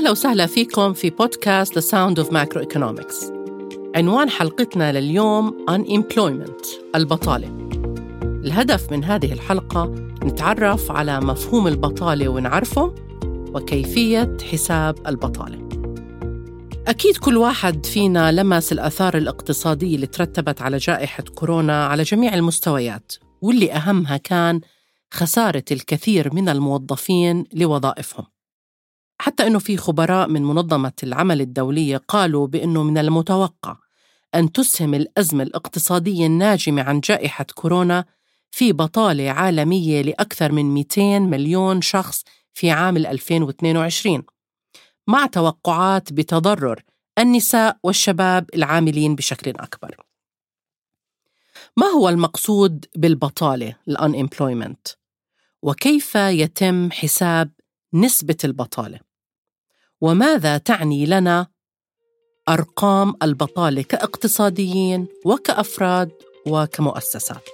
أهلا وسهلا فيكم في بودكاست The Sound of Macroeconomics. عنوان حلقتنا لليوم Unemployment البطالة. الهدف من هذه الحلقة نتعرف على مفهوم البطالة ونعرفه وكيفية حساب البطالة. أكيد كل واحد فينا لمس الآثار الاقتصادية اللي ترتبت على جائحة كورونا على جميع المستويات واللي أهمها كان خسارة الكثير من الموظفين لوظائفهم. حتى أنه في خبراء من منظمة العمل الدولية قالوا بأنه من المتوقع أن تسهم الأزمة الاقتصادية الناجمة عن جائحة كورونا في بطالة عالمية لأكثر من 200 مليون شخص في عام 2022 مع توقعات بتضرر النساء والشباب العاملين بشكل أكبر. ما هو المقصود بالبطالة الانemployment وكيف يتم حساب نسبة البطالة؟ وماذا تعني لنا أرقام البطالة كاقتصاديين وكأفراد وكمؤسسات؟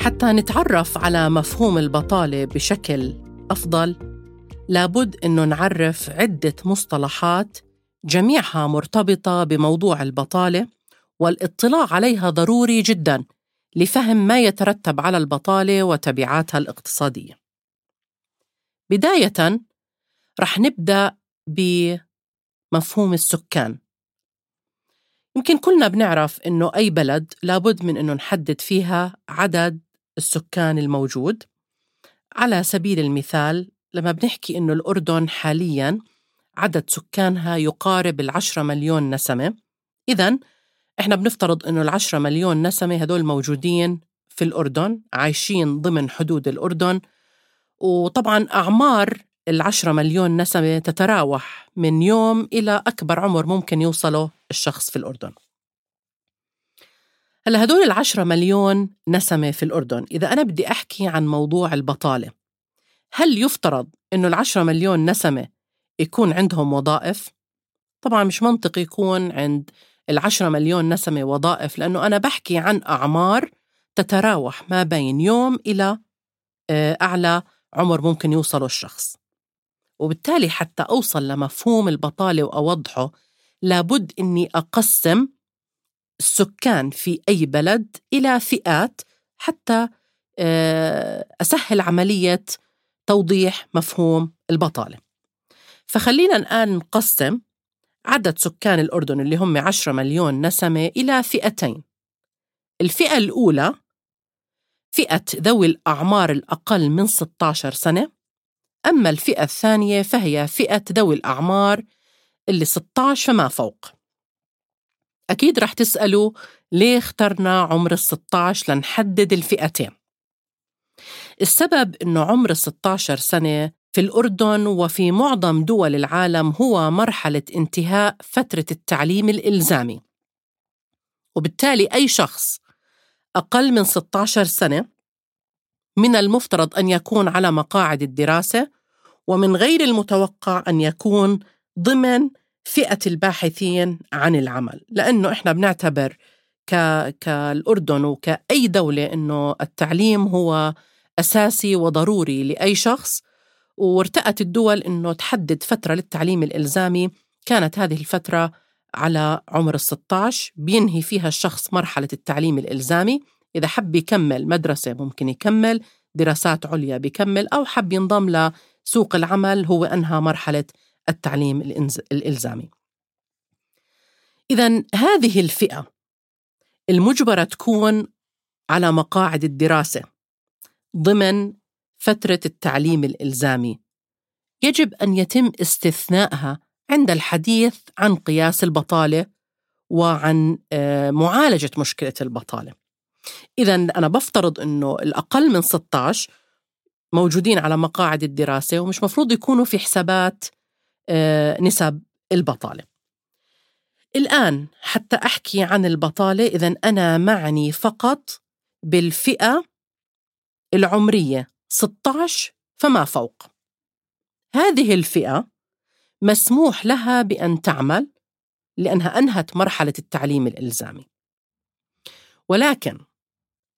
حتى نتعرف على مفهوم البطالة بشكل أفضل لابد أنه نعرف عدة مصطلحات جميعها مرتبطة بموضوع البطالة والاطلاع عليها ضروري جدا. لفهم ما يترتب على البطالة وتبعاتها الاقتصادية. بداية رح نبدأ بمفهوم السكان. يمكن كلنا بنعرف إنه أي بلد لابد من إنه نحدد فيها عدد السكان الموجود. على سبيل المثال لما بنحكي إنه الأردن حالياً عدد سكانها يقارب العشرة مليون نسمة إذا إحنا بنفترض إنه العشرة مليون نسمة هدول موجودين في الأردن عايشين ضمن حدود الأردن وطبعا أعمار العشرة مليون نسمة تتراوح من يوم إلى أكبر عمر ممكن يوصله الشخص في الأردن هلأ هدول العشرة مليون نسمة في الأردن إذا أنا بدي أحكي عن موضوع البطالة هل يفترض إنه العشرة مليون نسمة يكون عندهم وظائف؟ طبعا مش منطقي يكون عند العشرة مليون نسمة وظائف لأنه أنا بحكي عن أعمار تتراوح ما بين يوم إلى آه، أعلى عمر ممكن يوصله الشخص. وبالتالي حتى أوصل لمفهوم البطالة وأوضحه لابد أني أقسم السكان في أي بلد إلى فئات حتى آه، أسهل عملية توضيح مفهوم البطالة. فخلينا الآن نقسم عدد سكان الأردن اللي هم 10 مليون نسمة إلى فئتين. الفئة الأولى فئة ذوي الأعمار الأقل من 16 سنة. أما الفئة الثانية فهي فئة ذوي الأعمار اللي 16 فما فوق. أكيد رح تسألوا ليه اخترنا عمر ال 16 لنحدد الفئتين؟ السبب إنه عمر ال 16 سنة في الأردن وفي معظم دول العالم هو مرحلة انتهاء فترة التعليم الإلزامي. وبالتالي أي شخص أقل من 16 سنة من المفترض أن يكون على مقاعد الدراسة ومن غير المتوقع أن يكون ضمن فئة الباحثين عن العمل. لأنه إحنا بنعتبر ك... كالأردن وكأي دولة أنه التعليم هو أساسي وضروري لأي شخص وارتأت الدول أنه تحدد فترة للتعليم الإلزامي. كانت هذه الفترة على عمر ال16 بينهي فيها الشخص مرحلة التعليم الإلزامي. إذا حب يكمل مدرسة ممكن يكمل دراسات عليا بيكمل أو حب ينضم لسوق العمل هو أنهى مرحلة التعليم الإلزامي. إذا هذه الفئة المجبرة تكون على مقاعد الدراسة ضمن فترة التعليم الإلزامي. يجب أن يتم استثنائها عند الحديث عن قياس البطالة وعن آه، معالجة مشكلة البطالة. إذا أنا بفترض أنه الأقل من 16 موجودين على مقاعد الدراسة ومش مفروض يكونوا في حسابات آه، نسب البطالة. الآن حتى أحكي عن البطالة إذا أنا معني فقط بالفئة العمرية. 16 فما فوق هذه الفئة مسموح لها بأن تعمل لأنها أنهت مرحلة التعليم الإلزامي ولكن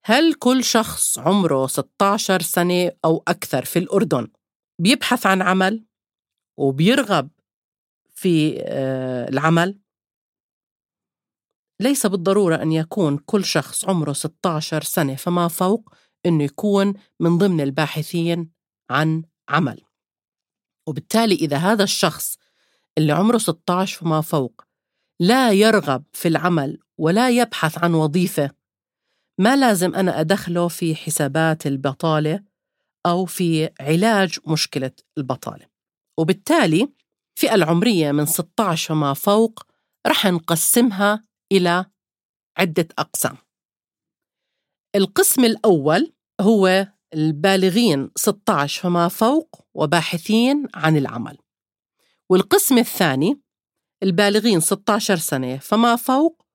هل كل شخص عمره 16 سنة أو أكثر في الأردن بيبحث عن عمل وبيرغب في آه، العمل؟ ليس بالضرورة أن يكون كل شخص عمره 16 سنة فما فوق أنه يكون من ضمن الباحثين عن عمل. وبالتالي إذا هذا الشخص اللي عمره 16 فما فوق لا يرغب في العمل ولا يبحث عن وظيفة ما لازم أنا أدخله في حسابات البطالة أو في علاج مشكلة البطالة. وبالتالي الفئة العمرية من 16 فما فوق رح نقسمها إلى عدة أقسام. القسم الأول هو البالغين 16 فما فوق وباحثين عن العمل. والقسم الثاني البالغين 16 سنة فما فوق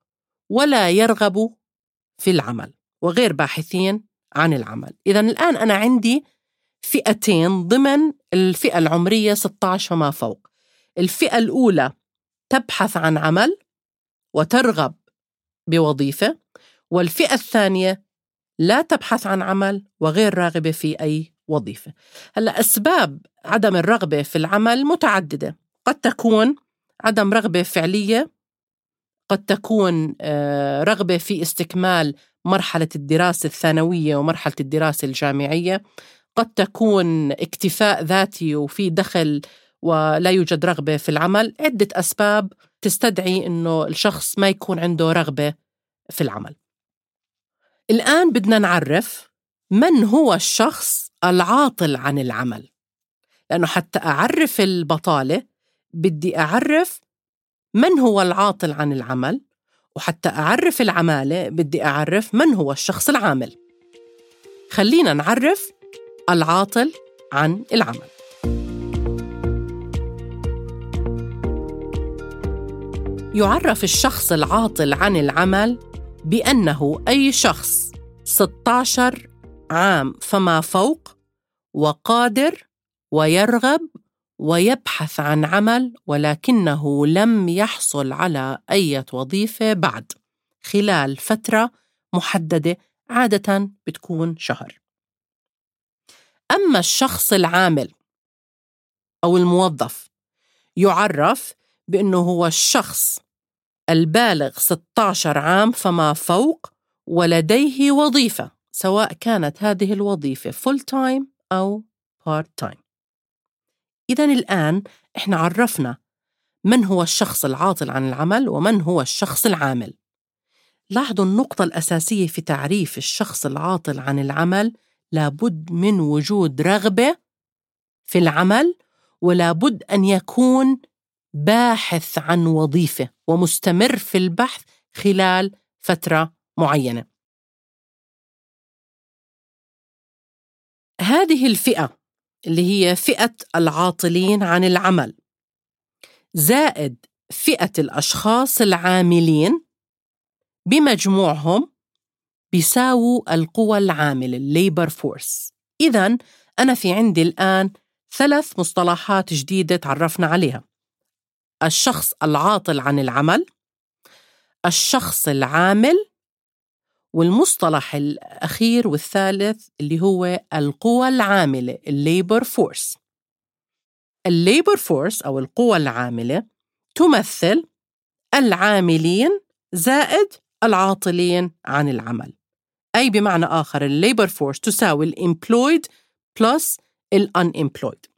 ولا يرغبوا في العمل وغير باحثين عن العمل. إذا الآن أنا عندي فئتين ضمن الفئة العمرية 16 فما فوق. الفئة الأولى تبحث عن عمل وترغب بوظيفة والفئة الثانية لا تبحث عن عمل وغير راغبة في أي وظيفة. هلأ أسباب عدم الرغبة في العمل متعددة. قد تكون عدم رغبة فعلية قد تكون آه، رغبة في استكمال مرحلة الدراسة الثانوية ومرحلة الدراسة الجامعية. قد تكون اكتفاء ذاتي وفي دخل ولا يوجد رغبة في العمل. عدة أسباب تستدعي أنه الشخص ما يكون عنده رغبة في العمل. الآن بدنا نعرف من هو الشخص العاطل عن العمل. لأنه حتى أعرف البطالة بدي أعرف من هو العاطل عن العمل وحتى أعرف العمالة بدي أعرف من هو الشخص العامل. خلينا نعرف العاطل عن العمل. يعرف الشخص العاطل عن العمل بأنه أي شخص. 16 عام فما فوق وقادر ويرغب ويبحث عن عمل ولكنه لم يحصل على أي وظيفة بعد خلال فترة محددة عادة بتكون شهر. أما الشخص العامل أو الموظف يعرف بأنه هو الشخص البالغ 16 عام فما فوق ولديه وظيفة سواء كانت هذه الوظيفة full time أو part time إذا الآن إحنا عرفنا من هو الشخص العاطل عن العمل ومن هو الشخص العامل. لاحظوا النقطة الأساسية في تعريف الشخص العاطل عن العمل لابد من وجود رغبة في العمل ولابد أن يكون باحث عن وظيفة ومستمر في البحث خلال فترة معينة. هذه الفئة اللي هي فئة العاطلين عن العمل. زائد فئة الأشخاص العاملين بمجموعهم بيساووا القوى العاملة ال labor force إذا أنا في عندي الآن ثلاث مصطلحات جديدة تعرفنا عليها. الشخص العاطل عن العمل الشخص العامل والمصطلح الأخير والثالث اللي هو القوى العاملة ال labor force ال labor force أو القوى العاملة تمثل العاملين زائد العاطلين عن العمل. أي بمعنى آخر ال labor force تساوي الامبلويد بلس الانemployed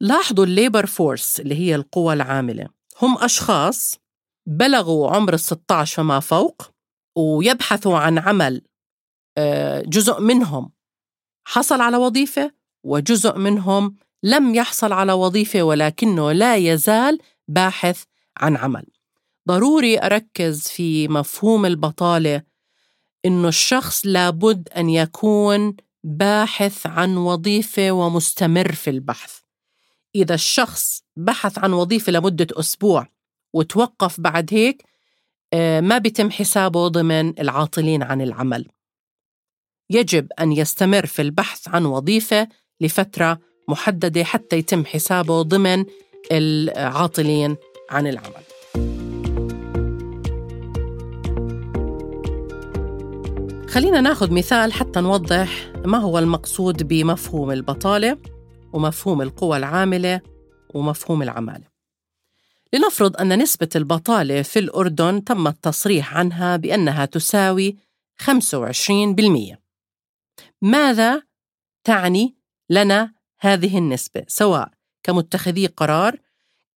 لاحظوا ال labor force اللي هي القوى العاملة. هم أشخاص بلغوا عمر ال 16 فما فوق ويبحثوا عن عمل آه، جزء منهم حصل على وظيفة وجزء منهم لم يحصل على وظيفة ولكنه لا يزال باحث عن عمل. ضروري أركز في مفهوم البطالة إنه الشخص لابد أن يكون باحث عن وظيفة ومستمر في البحث. إذا الشخص بحث عن وظيفة لمدة أسبوع وتوقف بعد هيك ما بيتم حسابه ضمن العاطلين عن العمل يجب أن يستمر في البحث عن وظيفة لفترة محددة حتى يتم حسابه ضمن العاطلين عن العمل خلينا ناخذ مثال حتى نوضح ما هو المقصود بمفهوم البطالة ومفهوم القوى العاملة ومفهوم العمالة. لنفرض أن نسبة البطالة في الأردن تم التصريح عنها بأنها تساوي 25%. ماذا تعني لنا هذه النسبة؟ سواء كمتخذي قرار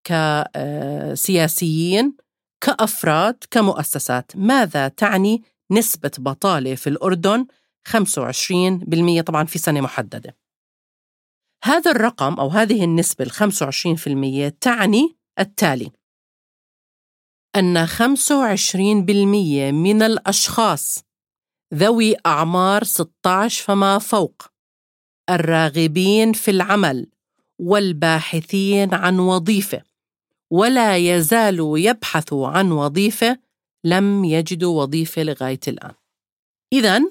كسياسيين كأفراد كمؤسسات. ماذا تعني نسبة بطالة في الأردن 25% طبعا في سنة محددة. هذا الرقم أو هذه النسبة ال 25% تعني التالي أن 25% من الأشخاص ذوي أعمار 16 فما فوق الراغبين في العمل والباحثين عن وظيفة ولا يزالوا يبحثوا عن وظيفة لم يجدوا وظيفة لغاية الآن. إذا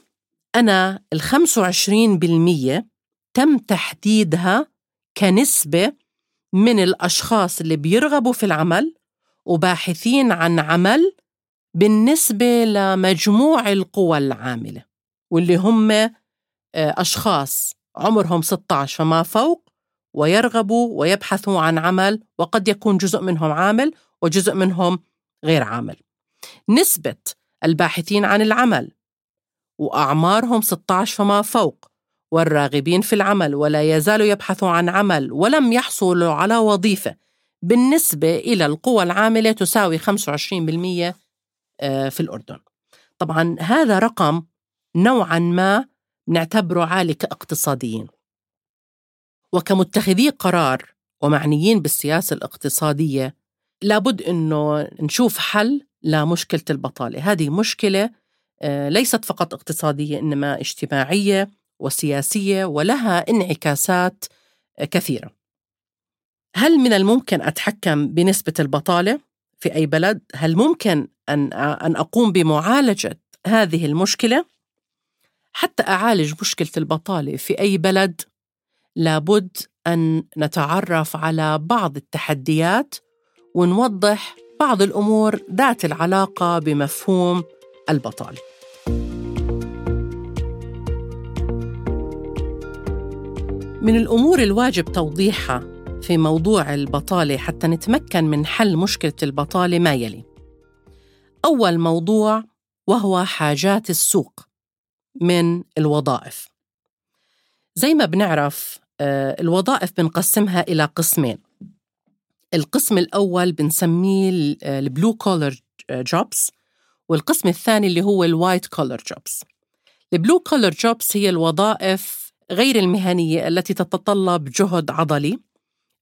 أنا ال 25% تم تحديدها كنسبة من الأشخاص اللي بيرغبوا في العمل وباحثين عن عمل بالنسبة لمجموع القوى العاملة واللي هم آه، أشخاص عمرهم 16 فما فوق ويرغبوا ويبحثوا عن عمل وقد يكون جزء منهم عامل وجزء منهم غير عامل. نسبة الباحثين عن العمل وأعمارهم 16 فما فوق والراغبين في العمل ولا يزالوا يبحثوا عن عمل ولم يحصلوا على وظيفة بالنسبة إلى القوى العاملة تساوي 25% آه، في الأردن. طبعا هذا رقم نوعا ما نعتبره عالي كاقتصاديين. وكمتخذي قرار ومعنيين بالسياسة الاقتصادية لابد أنه نشوف حل لمشكلة البطالة هذه مشكلة آه، ليست فقط اقتصادية إنما اجتماعية وسياسية ولها انعكاسات كثيرة هل من الممكن أتحكم بنسبة البطالة في أي بلد؟ هل ممكن أن أن أقوم بمعالجة هذه المشكلة؟ حتى أعالج مشكلة البطالة في أي بلد لابد أن نتعرف على بعض التحديات ونوضح بعض الأمور ذات العلاقة بمفهوم البطالة. من الأمور الواجب توضيحها في موضوع البطالة حتى نتمكن من حل مشكلة البطالة ما يلي. أول موضوع وهو حاجات السوق من الوظائف. زي ما بنعرف آه، الوظائف بنقسمها إلى قسمين القسم الأول بنسميه البلو كولر jobs والقسم الثاني اللي هو ال white collar jobs ال blue collar jobs هي الوظائف غير المهنية التي تتطلب جهد عضلي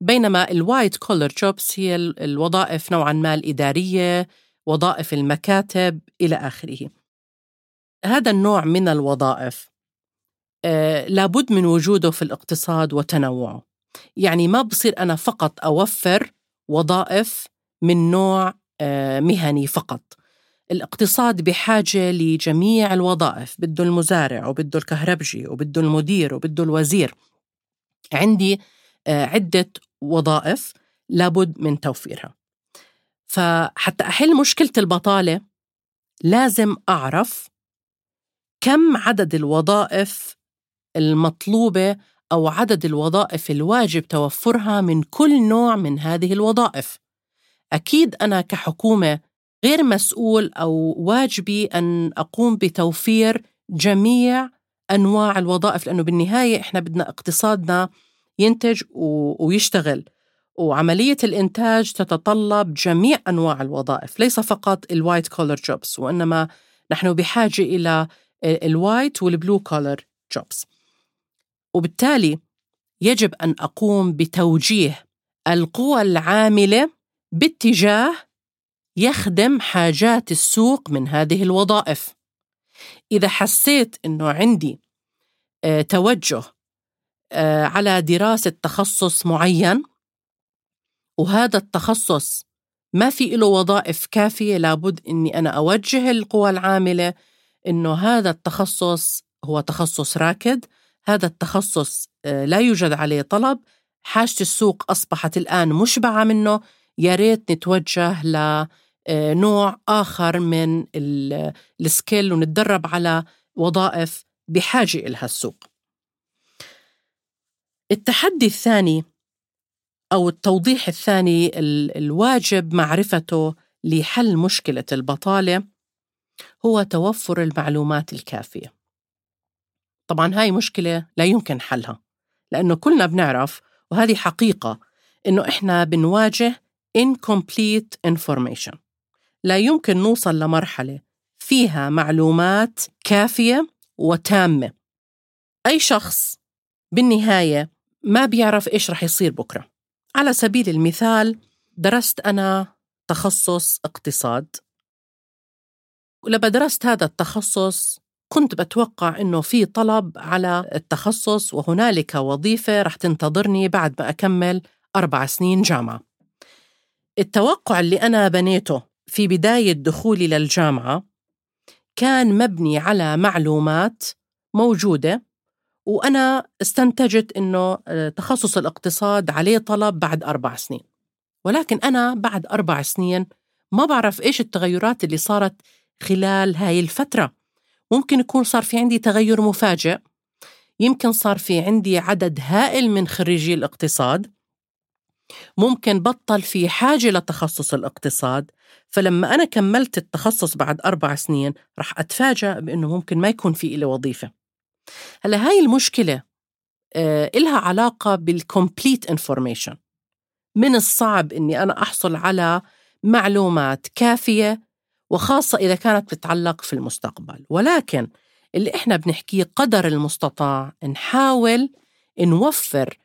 بينما ال white collar jobs هي الوظائف نوعا ما الإدارية وظائف المكاتب إلى آخره. هذا النوع من الوظائف آه، لابد من وجوده في الاقتصاد وتنوعه. يعني ما بصير أنا فقط أوفر وظائف من نوع آه، مهني فقط. الاقتصاد بحاجة لجميع الوظائف بده المزارع وبده الكهربجي وبده المدير وبده الوزير عندي آه، عدة وظائف لابد من توفيرها فحتى أحل مشكلة البطالة لازم أعرف كم عدد الوظائف المطلوبة أو عدد الوظائف الواجب توفرها من كل نوع من هذه الوظائف. أكيد أنا كحكومة غير مسؤول أو واجبي أن أقوم بتوفير جميع أنواع الوظائف لأنه بالنهاية إحنا بدنا اقتصادنا ينتج ويشتغل. وعملية الإنتاج تتطلب جميع أنواع الوظائف ليس فقط الوايت كولر جوبز وإنما نحن بحاجة إلى الوايت والبلو كولر جوبز وبالتالي يجب أن أقوم بتوجيه القوى العاملة باتجاه يخدم حاجات السوق من هذه الوظائف. إذا حسيت إنه عندي آه، توجه آه، على دراسة تخصص معين وهذا التخصص ما في له وظائف كافية لابد إني أنا أوجه القوى العاملة إنه هذا التخصص هو تخصص راكد هذا التخصص آه، لا يوجد عليه طلب حاجة السوق أصبحت الآن مشبعة منه يا ريت نتوجه لنوع آه، آخر من السكيل ونتدرب على وظائف بحاجة إلها السوق. التحدي الثاني أو التوضيح الثاني الواجب معرفته لحل مشكلة البطالة هو توفر المعلومات الكافية. طبعا هاي مشكلة لا يمكن حلها لأنه كلنا بنعرف وهذه حقيقة إنه إحنا بنواجه incomplete information. لا يمكن نوصل لمرحلة فيها معلومات كافية وتامة. أي شخص بالنهاية ما بيعرف إيش رح يصير بكرة. على سبيل المثال درست أنا تخصص اقتصاد. ولما درست هذا التخصص كنت بتوقع إنه في طلب على التخصص وهنالك وظيفة رح تنتظرني بعد ما أكمل أربع سنين جامعة. التوقع اللي أنا بنيته في بداية دخولي للجامعة كان مبني على معلومات موجودة وأنا استنتجت إنه تخصص الاقتصاد عليه طلب بعد أربع سنين. ولكن أنا بعد أربع سنين ما بعرف إيش التغيرات اللي صارت خلال هاي الفترة. ممكن يكون صار في عندي تغير مفاجئ يمكن صار في عندي عدد هائل من خريجي الاقتصاد ممكن بطل في حاجة لتخصص الاقتصاد فلما أنا كملت التخصص بعد أربع سنين رح أتفاجأ بأنه ممكن ما يكون في إلي وظيفة. هلأ هاي المشكلة آه إلها علاقة بال complete information من الصعب أني أنا أحصل على معلومات كافية وخاصة إذا كانت بتتعلق في المستقبل. ولكن اللي إحنا بنحكيه قدر المستطاع نحاول نوفر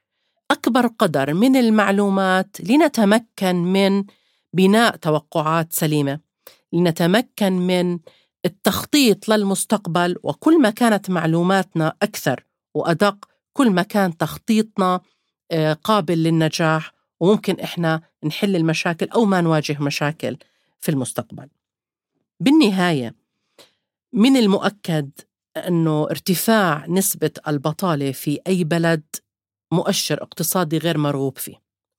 أكبر قدر من المعلومات لنتمكن من بناء توقعات سليمة لنتمكن من التخطيط للمستقبل وكل ما كانت معلوماتنا أكثر وأدق كل ما كان تخطيطنا آه، قابل للنجاح وممكن إحنا نحل المشاكل أو ما نواجه مشاكل في المستقبل. بالنهاية من المؤكد أنه ارتفاع نسبة البطالة في أي بلد مؤشر اقتصادي غير مرغوب فيه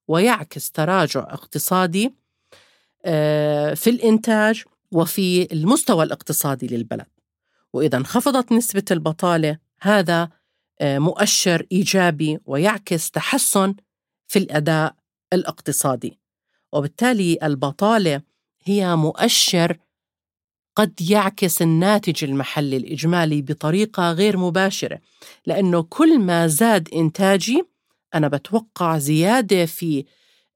ويعكس تراجع اقتصادي آه، في الإنتاج وفي المستوى الاقتصادي للبلد. وإذا انخفضت نسبة البطالة هذا آه، مؤشر إيجابي ويعكس تحسن في الأداء الاقتصادي. وبالتالي البطالة هي مؤشر قد يعكس الناتج المحلي الإجمالي بطريقة غير مباشرة لأنه كل ما زاد إنتاجي أنا بتوقع زيادة في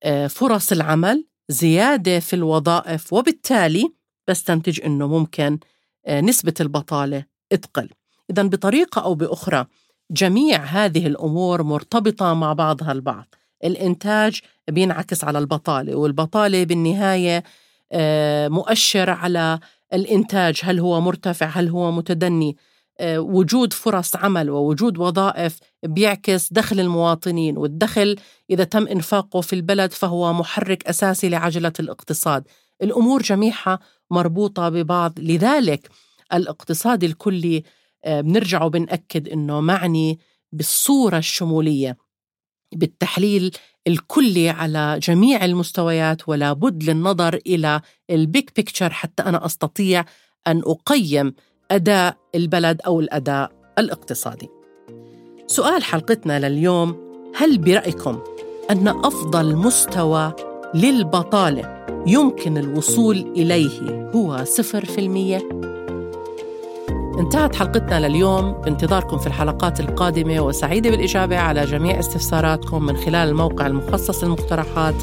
آه، فرص العمل زيادة في الوظائف وبالتالي بستنتج أنه ممكن آه، نسبة البطالة تقل. إذا بطريقة أو بأخرى جميع هذه الأمور مرتبطة مع بعضها البعض. الإنتاج بينعكس على البطالة والبطالة بالنهاية آه، مؤشر على الإنتاج هل هو مرتفع هل هو متدني. آه، وجود فرص عمل ووجود وظائف بيعكس دخل المواطنين والدخل إذا تم إنفاقه في البلد فهو محرك أساسي لعجلة الاقتصاد. الأمور جميعها مربوطة ببعض. لذلك الاقتصاد الكلي آه، بنرجع وبنأكد أنه معني بالصورة الشمولية. بالتحليل الكلي على جميع المستويات ولا بد للنظر إلى البيك بيكتشر حتى أنا أستطيع أن أقيم أداء البلد أو الأداء الاقتصادي سؤال حلقتنا لليوم هل برأيكم أن أفضل مستوى للبطالة يمكن الوصول إليه هو صفر في المية؟ انتهت حلقتنا لليوم. بانتظاركم في الحلقات القادمة وسعيدة بالإجابة على جميع استفساراتكم من خلال الموقع المخصص للمقترحات.